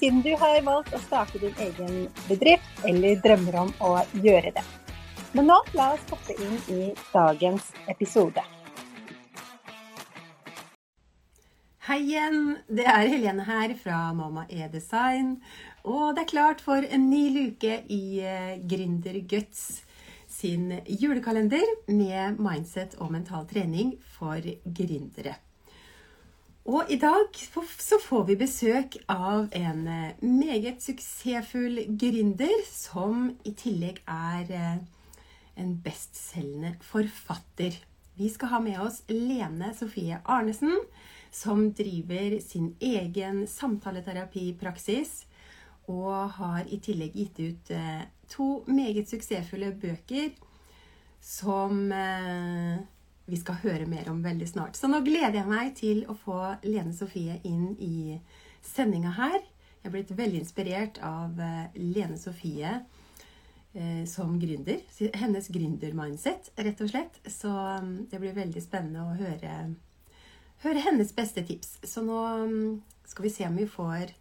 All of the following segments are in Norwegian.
siden du har valgt å starte din egen bedrift eller drømmer om å gjøre det. Men nå la oss hoppe inn i dagens episode. Hei igjen, det er Helene her fra Mamma E-design. Og det er klart for en ny luke i eh, Gründer Guts sin julekalender med mindset og mental trening for gründere. Og i dag så får vi besøk av en eh, meget suksessfull gründer som i tillegg er eh, en bestselgende forfatter. Vi skal ha med oss Lene Sofie Arnesen, som driver sin egen samtaleterapipraksis. Og har i tillegg gitt ut eh, to meget suksessfulle bøker som vi skal høre mer om veldig snart. Så nå gleder jeg meg til å få Lene Sofie inn i sendinga her. Jeg er blitt veldig inspirert av eh, Lene Sofie eh, som gründer. Hennes gründermindset, rett og slett. Så mm, det blir veldig spennende å høre, høre hennes beste tips. Så nå mm, skal vi se om vi får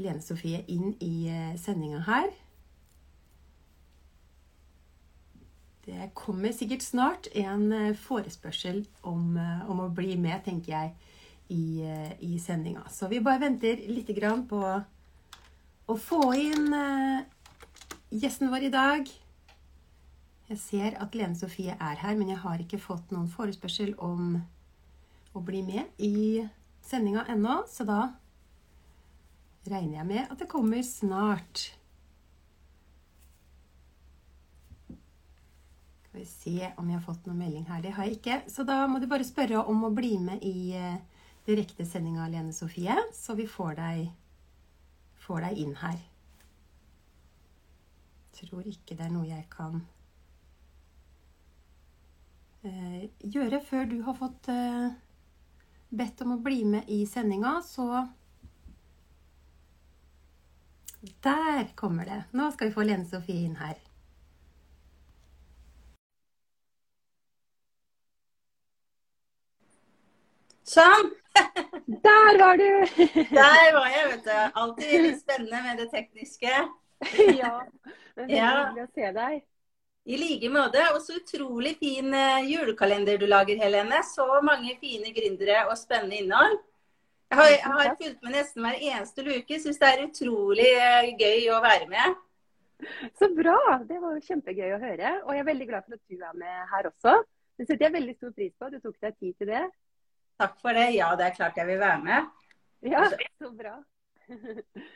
Lene Sofie inn i eh, sendinga her. Det kommer sikkert snart en eh, forespørsel om, eh, om å bli med, tenker jeg, i, eh, i sendinga. Så vi bare venter litt på å få inn gjesten vår i dag. Jeg ser at Lene Sofie er her, men jeg har ikke fått noen forespørsel om å bli med i sendinga ennå, så da regner jeg med at det kommer snart. Vi se om jeg har fått noen melding her. Det har jeg ikke. Så da må du bare spørre om å bli med i uh, direktesendinga, Lene Sofie, så vi får deg, får deg inn her. Jeg tror ikke det er noe jeg kan uh, gjøre før du har fått uh, bedt om å bli med i sendinga, så Der kommer det. Nå skal vi få Lene Sofie inn her. Sånn. Der var du! Der var jeg, vet du. Alltid litt spennende med det tekniske. ja. Det er ja. hyggelig å se deg. I like måte. Og så utrolig fin eh, julekalender du lager, Helene. Så mange fine gründere og spennende innhold. Jeg har, jeg har fulgt med nesten hver eneste luke. Syns det er utrolig eh, gøy å være med. Så bra. Det var kjempegøy å høre. Og jeg er veldig glad for at du er med her også. Det setter jeg veldig stor pris på. Du tok deg tid til det. Takk for det. Ja, det er klart jeg vil være med. Ja, så bra.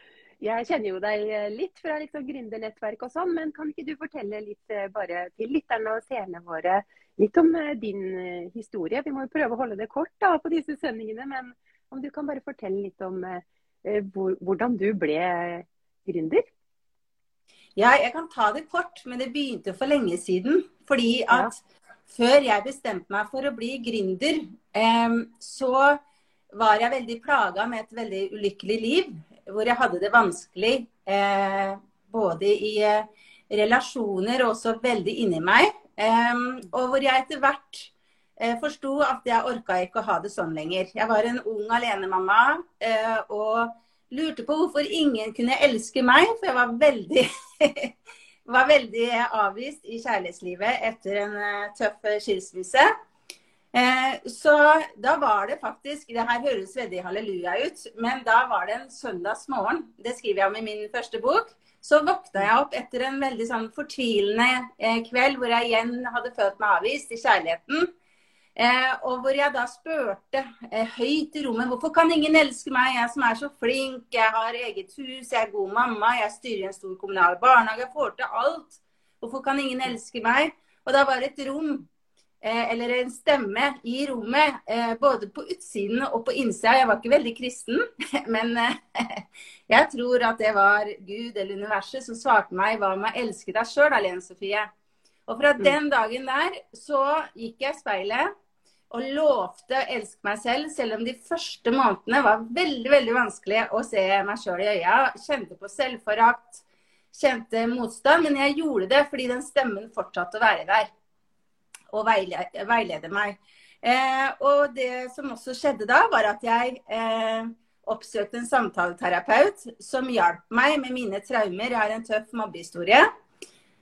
Jeg kjenner jo deg litt fra liksom gründernettverk og sånn, men kan ikke du fortelle litt eh, bare til lytterne og seerne våre litt om eh, din eh, historie? Vi må jo prøve å holde det kort da på disse sendingene, men om du kan bare fortelle litt om hvordan du ble gründer? Ja, jeg kan ta det kort, men det begynte for lenge siden. Fordi at ja før jeg bestemte meg for å bli gründer, så var jeg veldig plaga med et veldig ulykkelig liv. Hvor jeg hadde det vanskelig eh, både i eh, relasjoner og også veldig inni meg. og hvor jeg etter hvert eh, forsto at jeg orka ikke å ha det sånn lenger. Jeg var en ung alenemamma og lurte på hvorfor ingen kunne elske meg, for jeg var veldig var veldig avvist i kjærlighetslivet etter en uh, tøff skilsmisse. Eh, så da var det faktisk Det her høres veldig halleluja ut, men da var det en søndagsmorgen. Det skriver jeg om i min første bok. Så våkna jeg opp etter en veldig sånn fortvilende eh, kveld hvor jeg igjen hadde følt meg avvist i kjærligheten. Eh, og hvor jeg da spurte eh, høyt i rommet hvorfor kan ingen elske meg, jeg som er så flink, jeg har eget hus, jeg er god mamma, jeg styrer en stor kommunal barnehage, jeg får til alt. Hvorfor kan ingen elske meg? Og da var det et rom eh, eller en stemme i rommet, eh, både på utsiden og på innsida. Jeg var ikke veldig kristen, men eh, jeg tror at det var Gud eller universet som svarte meg hva med å elske deg sjøl, Alene Sofie. Og fra Mm. den dagen der så gikk jeg i speilet og lovte å elske meg selv, selv om de første månedene var veldig veldig vanskelig å se meg sjøl i øya. Kjente på selvforakt, kjente motstand, men jeg gjorde det fordi den stemmen fortsatte å være der og veilede, meg. Eh, og det som også skjedde da, var at jeg eh, oppsøkte en samtaleterapeut som hjalp meg med mine traumer. Jeg har en tøff mobbehistorie.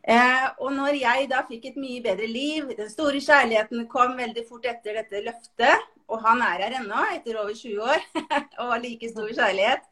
Eh, og når jeg da fikk et mye bedre liv, den store kjærligheten kom veldig fort etter dette løftet, og han er her ennå etter over 20 år og har like stor kjærlighet,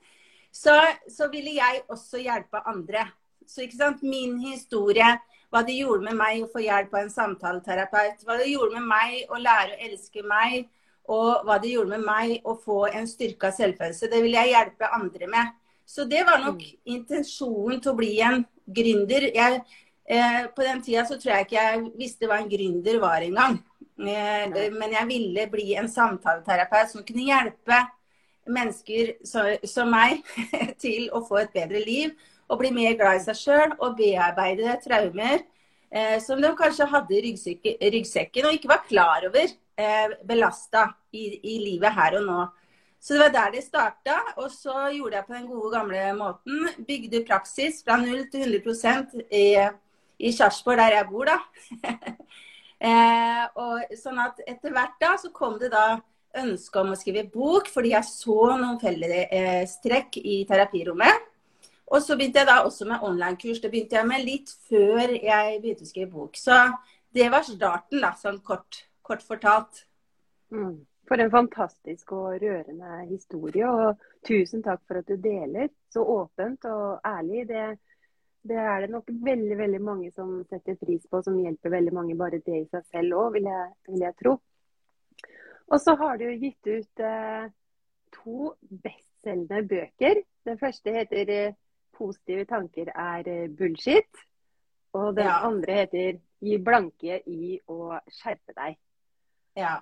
så, så ville jeg også hjelpe andre. Så ikke sant, min historie, hva det gjorde med meg å få hjelp av en samtaleterapeut, hva det gjorde med meg å lære å elske meg, og hva det gjorde med meg å få en styrka selvfølelse, det ville jeg hjelpe andre med. Så det var nok intensjonen til å bli en gründer. Jeg, eh, på den tida så tror jeg ikke jeg visste hva en gründer var engang. Eh, men jeg ville bli en samtaleterapeut som kunne hjelpe mennesker så, som meg til å få et bedre liv. Og bli mer glad i seg sjøl og bearbeide traumer eh, som de kanskje hadde i ryggsekken, og ikke var klar over eh, belasta i, i livet her og nå. Så det var der det starta. Og så gjorde jeg på den gode, gamle måten. Bygde praksis fra 0 til 100% i, i Sarpsborg, der jeg bor, da. eh, og sånn at etter hvert da, så kom det da ønske om å skrive bok, fordi jeg så noen fellestrekk i terapirommet. Og så begynte jeg da også med online-kurs. Det begynte jeg med litt før jeg begynte å skrive bok. Så det var starten, da, sånn kort, kort fortalt. Mm. For en fantastisk og rørende historie. Og tusen takk for at du deler så åpent og ærlig. Det, det er det nok veldig veldig mange som setter pris på, som hjelper veldig mange bare det i seg selv òg, vil, vil, jeg tro. Og så har du gitt ut eh, to bestselgende bøker. Den første heter eh, 'Positive tanker er eh, bullshit'. Og den Ja. andre heter 'Gi blanke i å skjerpe deg'. Ja.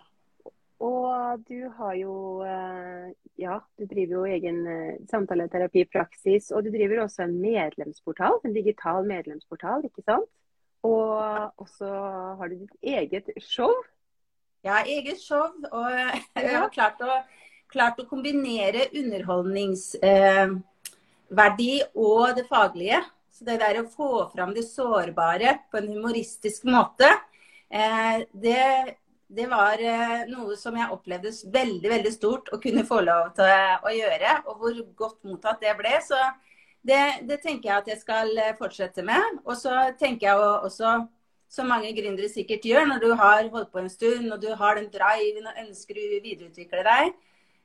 Og du har jo eh, Ja, du driver jo egen eh, samtaleterapipraksis. Og du driver også en medlemsportal, en digital medlemsportal, ikke sant? Og også har du ditt eget show. Ja, eget show, og jeg har klart å, klart å kombinere underholdningsverdi eh, og det faglige. Så det der å få fram det sårbare på en humoristisk måte, det, det var eh, noe som jeg opplevde veldig veldig stort å kunne få lov til å gjøre. Og hvor godt mottatt det ble. Så det, det tenker jeg at jeg skal eh, fortsette med. Og så tenker jeg også som mange gründere sikkert gjør, når du har holdt på en stund og du har den driven og ønsker å videreutvikle deg,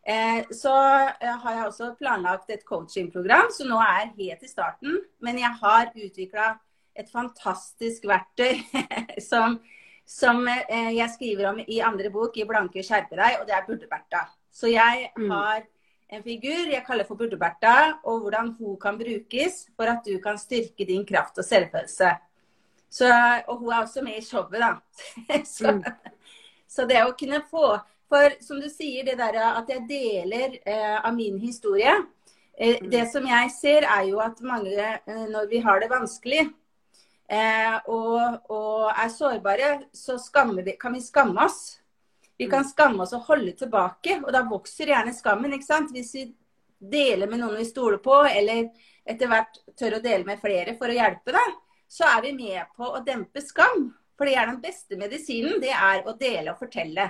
eh, så har jeg også planlagt et coachingprogram som nå er helt i starten. Men jeg har utvikla et fantastisk verktøy som, som eh, jeg skriver om i andre bok, i 'Blanke skjerpe deg', og det er Burde-Bertha. Så jeg har en figur jeg kaller for Burde-Bertha, og hvordan hun kan brukes for at du kan styrke din kraft og selvfølelse. Så, og hun er også med i showet, da. så, mm. så, det å kunne få For som du sier, det der at jeg deler eh, av min historie eh, mm. Det som jeg ser, er jo at mange, eh, når vi har det vanskelig og, og, er sårbare, så vi, kan vi skamme oss. Vi kan skamme oss og holde tilbake, og da vokser gjerne skammen. ikke sant? Hvis vi deler med noen vi stoler på, eller etter hvert tør å dele med flere for å hjelpe deg så er vi med på å dempe skam. For det er den beste medisinen, det er å dele og fortelle.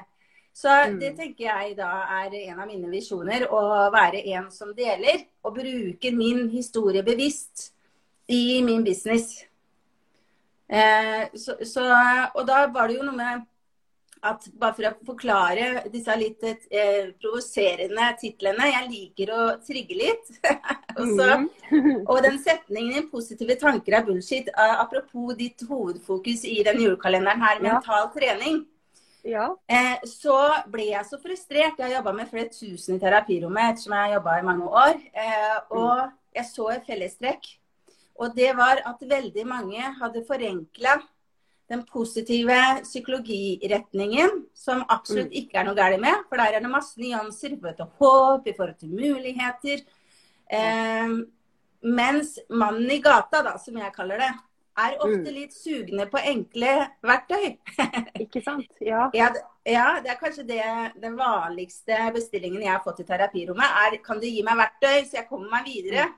Så mm. det tenker jeg da er en av mine visjoner. Å være en som deler, og bruke min historie bevisst i min business. Eh, så, så, og da var det jo noe med at bare for å forklare disse litt eh, provoserende titlene Jeg liker å trigge litt. og, så, og, den setningen i 'positive tanker er bullshit', uh, apropos ditt hovedfokus i den julekalenderen her, ja. mental trening, ja. eh, så ble jeg så frustrert. Jeg har jobba med flere tusen i terapirommet ettersom jeg har jobba i mange år. Eh, og jeg så et fellestrekk. Og det var at veldig mange hadde forenkla den positive psykologiretningen, som absolutt Mm. ikke er noe galt med. For der er det masse nyanser i forhold til håp, i forhold til muligheter. Eh, mens mannen i gata, da, som jeg kaller det, er ofte Mm. litt sugne på enkle verktøy. Ikke sant? Ja. Ja, det, ja, det er kanskje det, den vanligste bestillingen jeg har fått i terapirommet. er Kan du gi meg verktøy, så jeg kommer meg videre?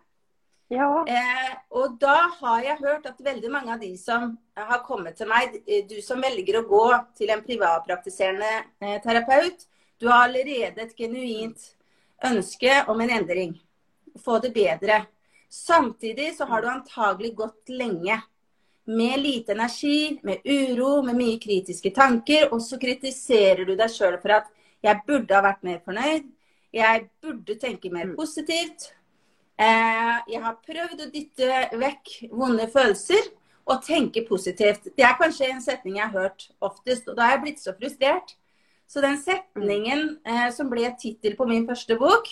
Ja. Eh, og da har jeg hørt at veldig mange av de som har kommet til meg, eh, du som velger å gå til en privatpraktiserende eh, terapeut, du har allerede et genuint ønske om en endring. Få det bedre. Samtidig så har du antagelig gått lenge med lite energi, med uro, med mye kritiske tanker, og så kritiserer du deg sjøl for at jeg burde ha vært mer fornøyd, jeg burde tenke mer Mm. positivt. Eh, jeg har prøvd å dytte vekk vonde følelser og tenke positivt. Det er kanskje en setning jeg har hørt oftest, og da har jeg blitt så frustrert. Så den setningen eh, som ble tittel på min første bok,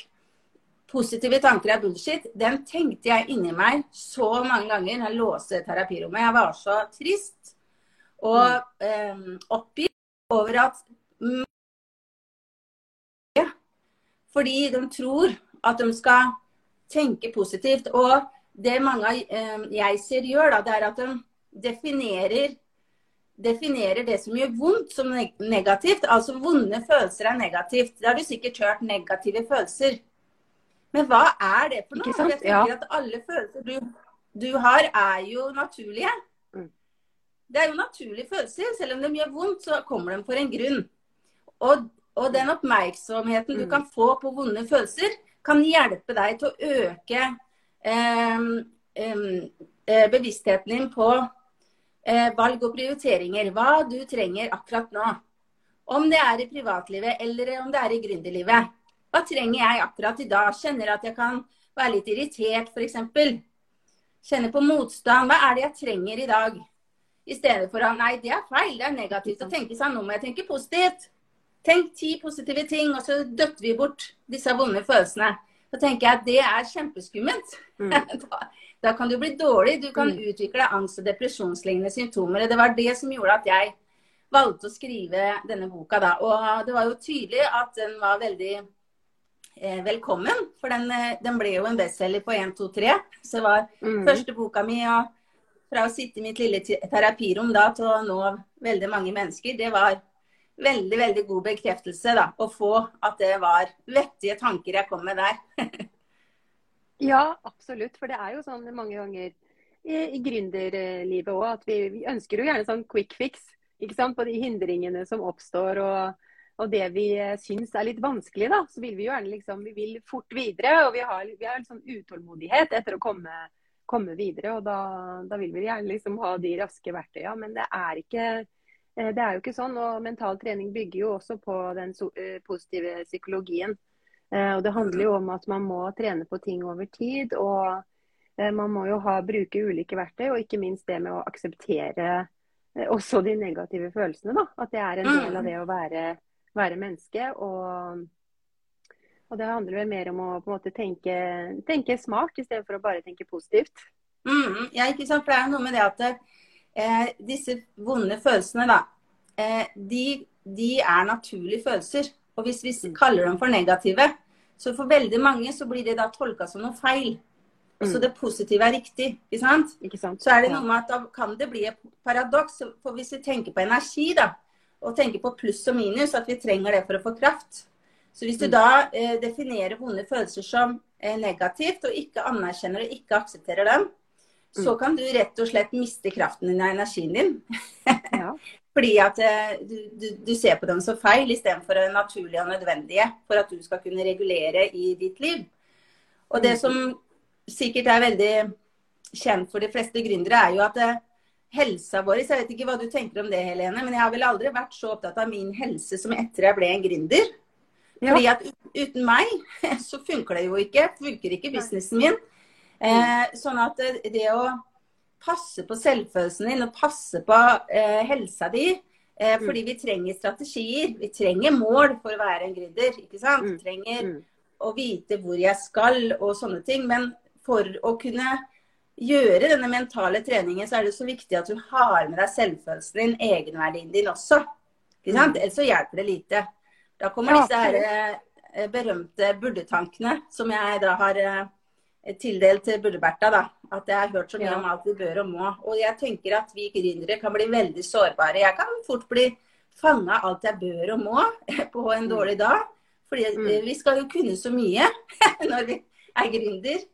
'Positive tanker er bullshit', den tenkte jeg inni meg så mange ganger når jeg låste terapirommet. Jeg var så trist og eh, oppgitt over at Fordi de tror at de skal tenke positivt. Og det mange av eh, jeg ser gjør, da, det er at de definerer, definerer det som gjør vondt, som negativt. Altså vonde følelser er negativt. Det har du sikkert hørt. Negative følelser. Men hva er det for noe? Jeg tenker at alle følelser du, du har, er jo naturlige. Mm. Det er jo naturlige følelser. Selv om de gjør vondt, så kommer de for en grunn. Og, og den oppmerksomheten du Mm. kan få på vonde følelser, kan hjelpe deg til å øke eh, eh, bevisstheten din på eh, valg og prioriteringer. Hva du trenger akkurat nå. Om det er i privatlivet eller om det er i gründerlivet. Hva trenger jeg akkurat i dag? Kjenner at jeg kan være litt irritert, f.eks. Kjenner på motstand. Hva er det jeg trenger i dag? I stedet for at nei, det er feil, det er negativt å tenke seg. Nå må jeg tenke positivt. Tenk ti positive ting, og så døtter vi bort disse vonde følelsene. Da tenker jeg at det er kjempeskummelt. Mm. Da, da kan du bli dårlig. Du kan Mm. utvikle angst- og depresjonslignende symptomer. Det var det som gjorde at jeg valgte å skrive denne boka da. Og det var jo tydelig at den var veldig eh, velkommen. For den, eh, den ble jo en bestselger på 1, 2, 3. Så det var Mm. første boka mi. Og fra å sitte i mitt lille terapirom da til å nå veldig mange mennesker, det var veldig, veldig god bekreftelse da, å få at det var vettige tanker jeg kom med der. Ja, absolutt. For det er jo sånn mange ganger i, i gründerlivet òg at vi, vi ønsker jo gjerne sånn quick fix på de hindringene som oppstår. og og det vi eh, syns er litt vanskelig, da, så vil vi jo gjerne liksom, vi vil fort videre. Og vi har, vi har en sånn utålmodighet etter å komme, komme videre. Og da, da vil vi gjerne liksom ha de raske verktøyene. Men det er ikke det er jo ikke sånn. Og mental trening bygger jo også på den eh, positive psykologien. Eh, Og det handler jo om at man må trene på ting over tid. Og eh, man må jo ha, bruke ulike verktøy, og ikke minst det med å akseptere eh, også de negative følelsene. da, At det er en del av det å være, være menneske. Og, og det handler vel mer om å på en måte tenke, tenke smart i stedet for å bare tenke positivt. Mm, ja, ikke sant? For det er noe med det at eh, disse vonde følelsene, da, eh, de, de er naturlige følelser. Og hvis vi kaller dem for negative, så for veldig mange så blir det da tolka som noe feil. Og så Mm. det positive er riktig. ikke sant? Ikke sant? Så er det noe med at da kan det bli et paradoks. For hvis vi tenker på energi, da, og tenker på pluss og minus, at vi trenger det for å få kraft. Så hvis du Mm. da eh, definerer vonde følelser som eh, negativt, og ikke anerkjenner og ikke aksepterer dem, så Mm. kan du rett og slett miste kraften din og energien din. Ja. Fordi at eh, du, du, du ser på dem så feil istedenfor det naturlige og nødvendige for at du skal kunne regulere i ditt liv. Og det Mm. som sikkert er veldig kjent for de fleste gründere, er jo at eh, helsa vår Jeg vet ikke hva du tenker om det, Helene, men jeg har vel aldri vært så opptatt av min helse som etter jeg ble en gründer. Ja. Fordi at uten meg så funker det jo ikke. Funker ikke businessen min. Eh, sånn at det, det å passe på selvfølelsen din og passe på eh, helsa di eh, Mm. Fordi vi trenger strategier. Vi trenger mål for å være en gründer. ikke sant? Mm. Vi trenger Mm. å vite hvor jeg skal og sånne ting. Men for å kunne gjøre denne mentale treningen, så er det så viktig at du har med deg selvfølelsen din, egenverdien din også. Ikke sant? Mm. Ellers så hjelper det lite. Da kommer disse her eh, berømte burdetankene, som jeg da har eh, tildelt til Burde-Bertha. da, At jeg har hørt så mye ja. om alt vi bør og må. Og jeg tenker at vi gründere kan bli veldig sårbare. Jeg kan fort bli fanga alt jeg bør og må på en mm. dårlig dag. Fordi mm. vi skal jo kunne så mye når vi er gründer.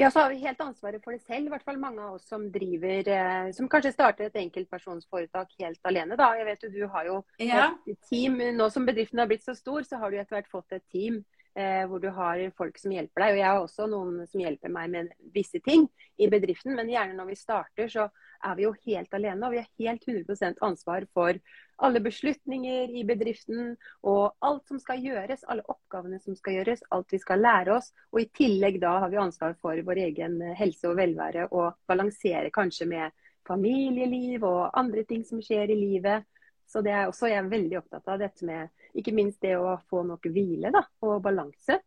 Ja, så har vi helt ansvaret for det selv. I hvert fall mange av oss som driver eh, Som kanskje starter et enkeltpersonsforetak helt alene. da. Jeg vet jo, Du har jo ja. et team. Nå som bedriften har blitt så stor, så har du etter hvert fått et team eh, hvor du har folk som hjelper deg. Og jeg har også noen som hjelper meg med visse ting i bedriften. Men gjerne når vi starter, så er vi jo helt alene. Og vi har helt 100% ansvar for alle beslutninger i bedriften og alt som skal gjøres. Alle oppgavene som skal gjøres, alt vi skal lære oss. Og i tillegg da har vi ansvar for vår egen helse og velvære og balansere kanskje med familieliv og andre ting som skjer i livet. Så det er også jeg er veldig opptatt av dette med ikke minst det å få nok hvile da, og balanse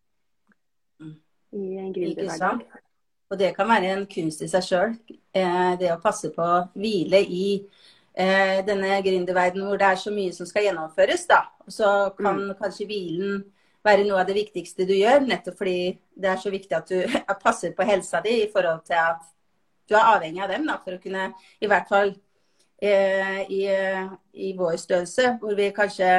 mm. i en gründerhverdag. Og det kan være en kunst i seg sjøl. Eh, det å passe på å hvile i eh, denne gründerverdenen hvor det er så mye som skal gjennomføres. da. Og så kan mm. kanskje hvilen være noe av det viktigste du gjør, nettopp fordi det er så viktig at du passer på helsa di i forhold til at du er avhengig av dem da, for å kunne, i hvert fall eh, i, i vår størrelse, hvor vi kanskje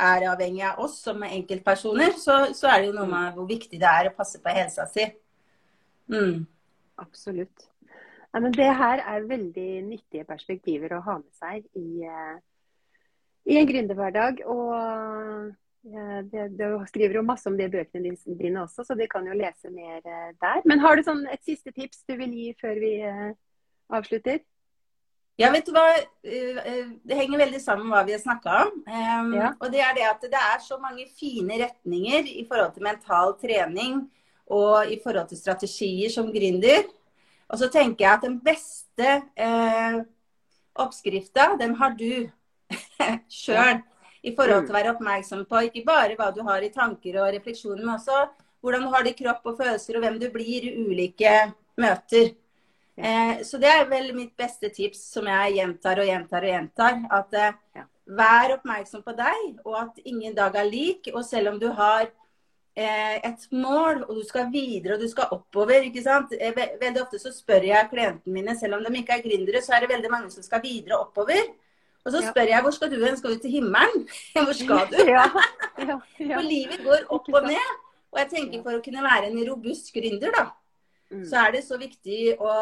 er avhengig av oss som enkeltpersoner, så, så, er det jo noe med hvor viktig det er å passe på helsa si. Mm. Absolutt. Ja, men det her er veldig nyttige perspektiver å ha med seg i, uh, i en gründerhverdag. Og det, du skriver jo masse om det i bøkene dine også, så du kan jo lese mer uh, der. Men har du sånn et siste tips du vil gi før vi avslutter? Ja, vet du hva. Det henger veldig sammen med hva vi har snakka om. Ja. Og det er det at det er så mange fine retninger i forhold til mental trening og i forhold til strategier som gründer. Og så tenker jeg at den beste eh, oppskrifta, den har du sjøl. I forhold til å være oppmerksom på ikke bare hva du har i tanker og refleksjoner, men også hvordan du har det i kropp og følelser, og hvem du blir i ulike møter. Eh, så det er vel mitt beste tips, som jeg gjentar og gjentar og gjentar. At eh, vær oppmerksom på deg, og at ingen dag er lik. Og selv om du har Eh, et mål, og du skal videre og du skal oppover. ikke sant? Eh, veldig ofte så spør jeg klientene mine, selv om de ikke er gründere, så er det veldig mange som skal videre og oppover. Og så spør jeg hvor skal du hen? Skal du til himmelen? Hvor skal du? Ja, ja, ja. For livet går opp og ned. Og jeg tenker for å kunne være en robust gründer, da, mm. så er det så viktig å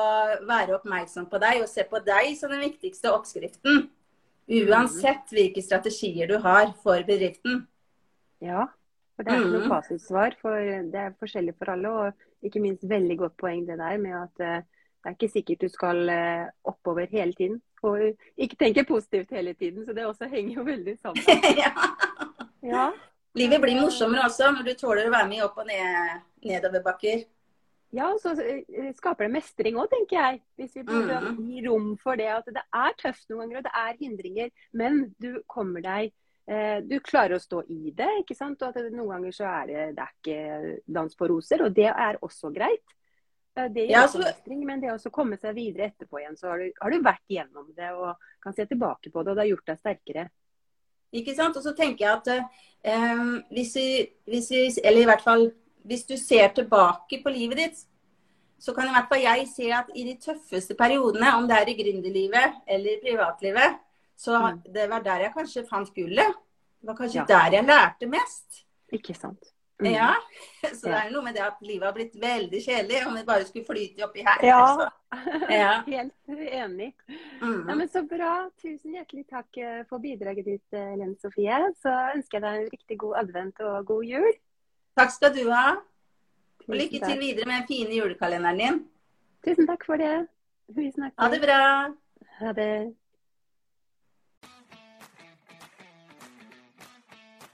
være oppmerksom på deg og se på deg som den viktigste oppskriften. Mm. Uansett hvilke strategier du har for bedriften. Ja, for det er ikke noe mm. fasitsvar, for det er forskjellig for alle. Og ikke minst veldig godt poeng det der med at uh, det er ikke sikkert du skal uh, oppover hele tiden. Og ikke tenke positivt hele tiden, så det også henger jo veldig sammen. ja. ja. Livet blir morsommere også når du tåler å være med i opp og ned, nedoverbakker. Ja, og så eh, skaper det mestring òg, tenker jeg. Hvis vi mm. gir rom for det. At det er tøft noen ganger, og det er hindringer. Men du kommer deg Eh, du klarer å stå i det. ikke sant? Og at Noen ganger så er det, det er ikke dans på roser, og det er også greit. Det gir ja, så... mestring, men det å komme seg videre etterpå igjen, så har du, har du, vært gjennom det og kan se tilbake på det, og det har gjort deg sterkere. Ikke sant. Og så tenker jeg at eh, hvis, vi, hvis vi, eller i hvert fall hvis du ser tilbake på livet ditt, så kan i hvert fall jeg se at i de tøffeste periodene, om det er i gründerlivet eller i privatlivet, så mm. det var der jeg kanskje fant gullet. Det var kanskje ja. der jeg lærte mest. Ikke sant. Mm. Ja, Så det er noe med det at livet har blitt veldig kjedelig om vi bare skulle flyte oppi her. Ja, ja. helt enig. Mm. Ja, men Så bra. Tusen hjertelig takk eh, for bidraget ditt, eh, Lene Sofie. Så ønsker jeg deg en riktig god advent og god jul. Takk skal du ha. Og lykke til videre med den fine julekalenderen din. Tusen takk for det. Vi snakkes. Ha det bra. Ha det.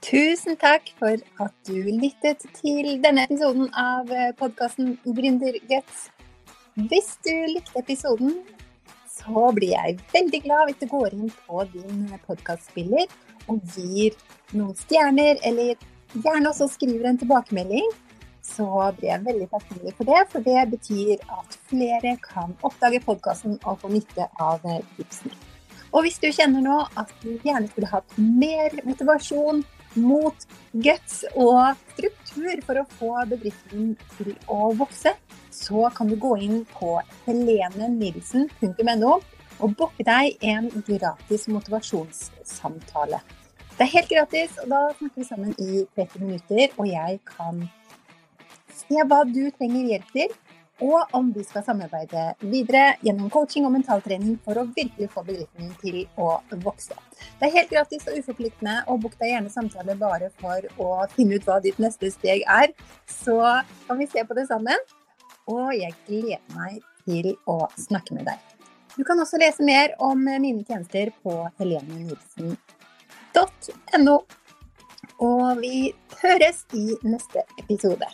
Tusen takk for at du lyttet til denne episoden av podkasten Gründerguts. Hvis du likte episoden, så blir jeg veldig glad hvis du går inn på din podkastspiller og gir noen stjerner, eller gjerne også skriver en tilbakemelding. så blir jeg veldig takknemlig for det. For det betyr at flere kan oppdage podkasten og få nytte av tipsene. Og hvis du kjenner nå at du gjerne skulle hatt mer motivasjon, mot guts og struktur for å få bedriften til å vokse, så kan du gå inn på helenenilsen.no og booke deg en gratis motivasjonssamtale. Det er helt gratis, og da snakker vi sammen i 30 minutter, og jeg kan se hva du trenger hjelp til, og om vi skal samarbeide videre gjennom coaching og mentaltrening for å virkelig få bedriften til å vokse. Det er helt gratis og uforpliktende, og book deg gjerne samtale bare for å finne ut hva ditt neste steg er. Så kan vi se på det sammen, og jeg gleder meg til å snakke med deg. Du kan også lese mer om mine tjenester på Helene Nilsen .no. Og vi høres i neste episode.